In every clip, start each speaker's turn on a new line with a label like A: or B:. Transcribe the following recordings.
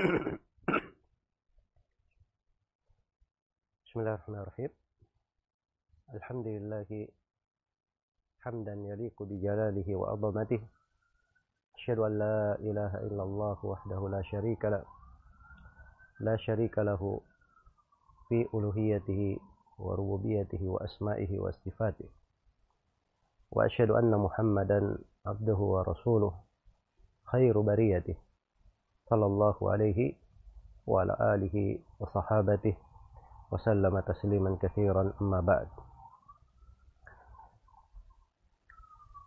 A: بسم الله الرحمن الرحيم. الحمد لله حمدا يليق بجلاله وعظمته. أشهد أن لا إله إلا الله وحده لا شريك له. لا شريك له في ألوهيته وربوبيته وأسمائه وصفاته وأشهد أن محمدا عبده ورسوله خير بريته. sallallahu alaihi wa ala alihi wa sahabatihi wa sallama tasliman katsiran amma ba'd.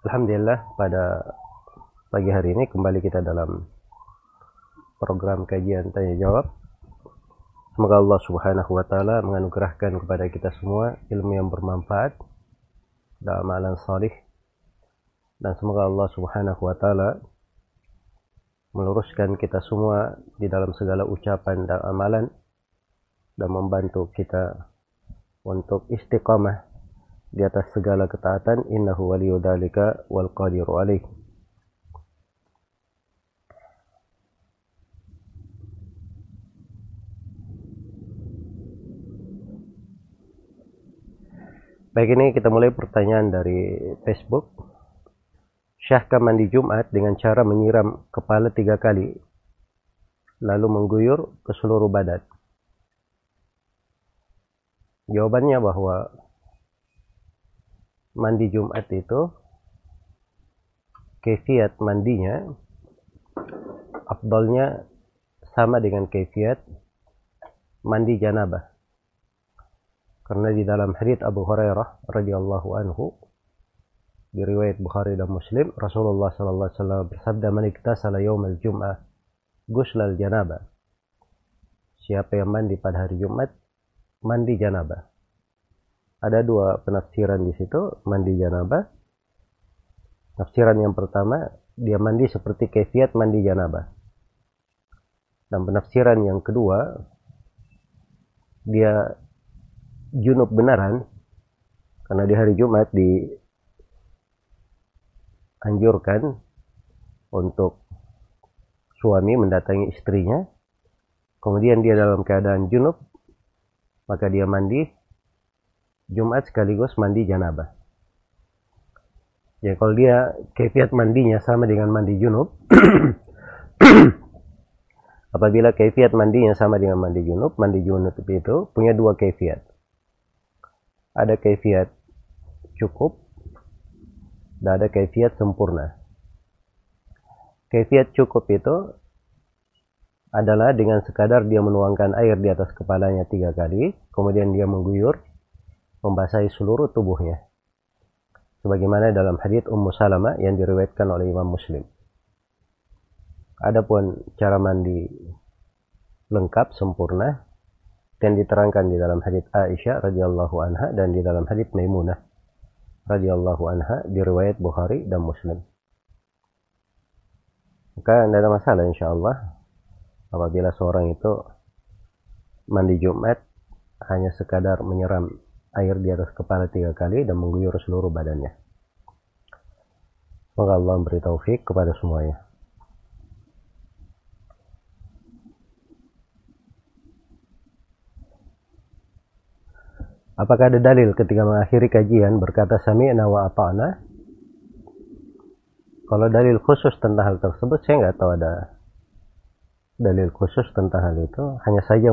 A: Alhamdulillah pada pagi hari ini kembali kita dalam program kajian tanya jawab. Semoga Allah Subhanahu wa taala menganugerahkan kepada kita semua ilmu yang bermanfaat dan amalan salih dan semoga Allah Subhanahu wa taala meluruskan kita semua di dalam segala ucapan dan amalan dan membantu kita untuk istiqamah di atas segala ketaatan innahu waliyu dzalika wal qadiru alaih Baik ini kita mulai pertanyaan dari Facebook. Syahkah mandi Jumat dengan cara menyiram kepala tiga kali, lalu mengguyur ke seluruh badan? Jawabannya bahwa mandi Jumat itu kefiat mandinya afdolnya sama dengan kefiat mandi janabah. Karena di dalam hadis Abu Hurairah radhiyallahu anhu di riwayat Bukhari dan Muslim Rasulullah sallallahu alaihi wasallam bersabda man iktasala yaumal jum'ah guslal janabah. Siapa yang mandi pada hari Jumat mandi janabah ada dua penafsiran di situ mandi janabah tafsiran yang pertama dia mandi seperti kefiat mandi janabah dan penafsiran yang kedua dia junub benaran karena di hari Jumat dianjurkan untuk suami mendatangi istrinya kemudian dia dalam keadaan junub maka dia mandi Jumat sekaligus mandi janabah. Ya kalau dia kefiat mandinya sama dengan mandi junub, apabila kefiat mandinya sama dengan mandi junub, mandi junub itu punya dua kefiat. Ada kefiat cukup dan ada kefiat sempurna. Kefiat cukup itu adalah dengan sekadar dia menuangkan air di atas kepalanya tiga kali, kemudian dia mengguyur membasahi seluruh tubuhnya. Sebagaimana dalam hadits Ummu Salama yang diriwayatkan oleh Imam Muslim. Adapun cara mandi lengkap sempurna dan diterangkan di dalam hadits Aisyah radhiyallahu anha dan di dalam hadits Maimunah radhiyallahu anha diriwayat Bukhari dan Muslim. Maka tidak ada masalah insya Allah apabila seorang itu mandi Jumat hanya sekadar menyeram air di atas kepala tiga kali dan mengguyur seluruh badannya. Semoga Allah memberi taufik kepada semuanya. Apakah ada dalil ketika mengakhiri kajian berkata sami'na wa ata'na? Kalau dalil khusus tentang hal tersebut saya nggak tahu ada dalil khusus tentang hal itu. Hanya saja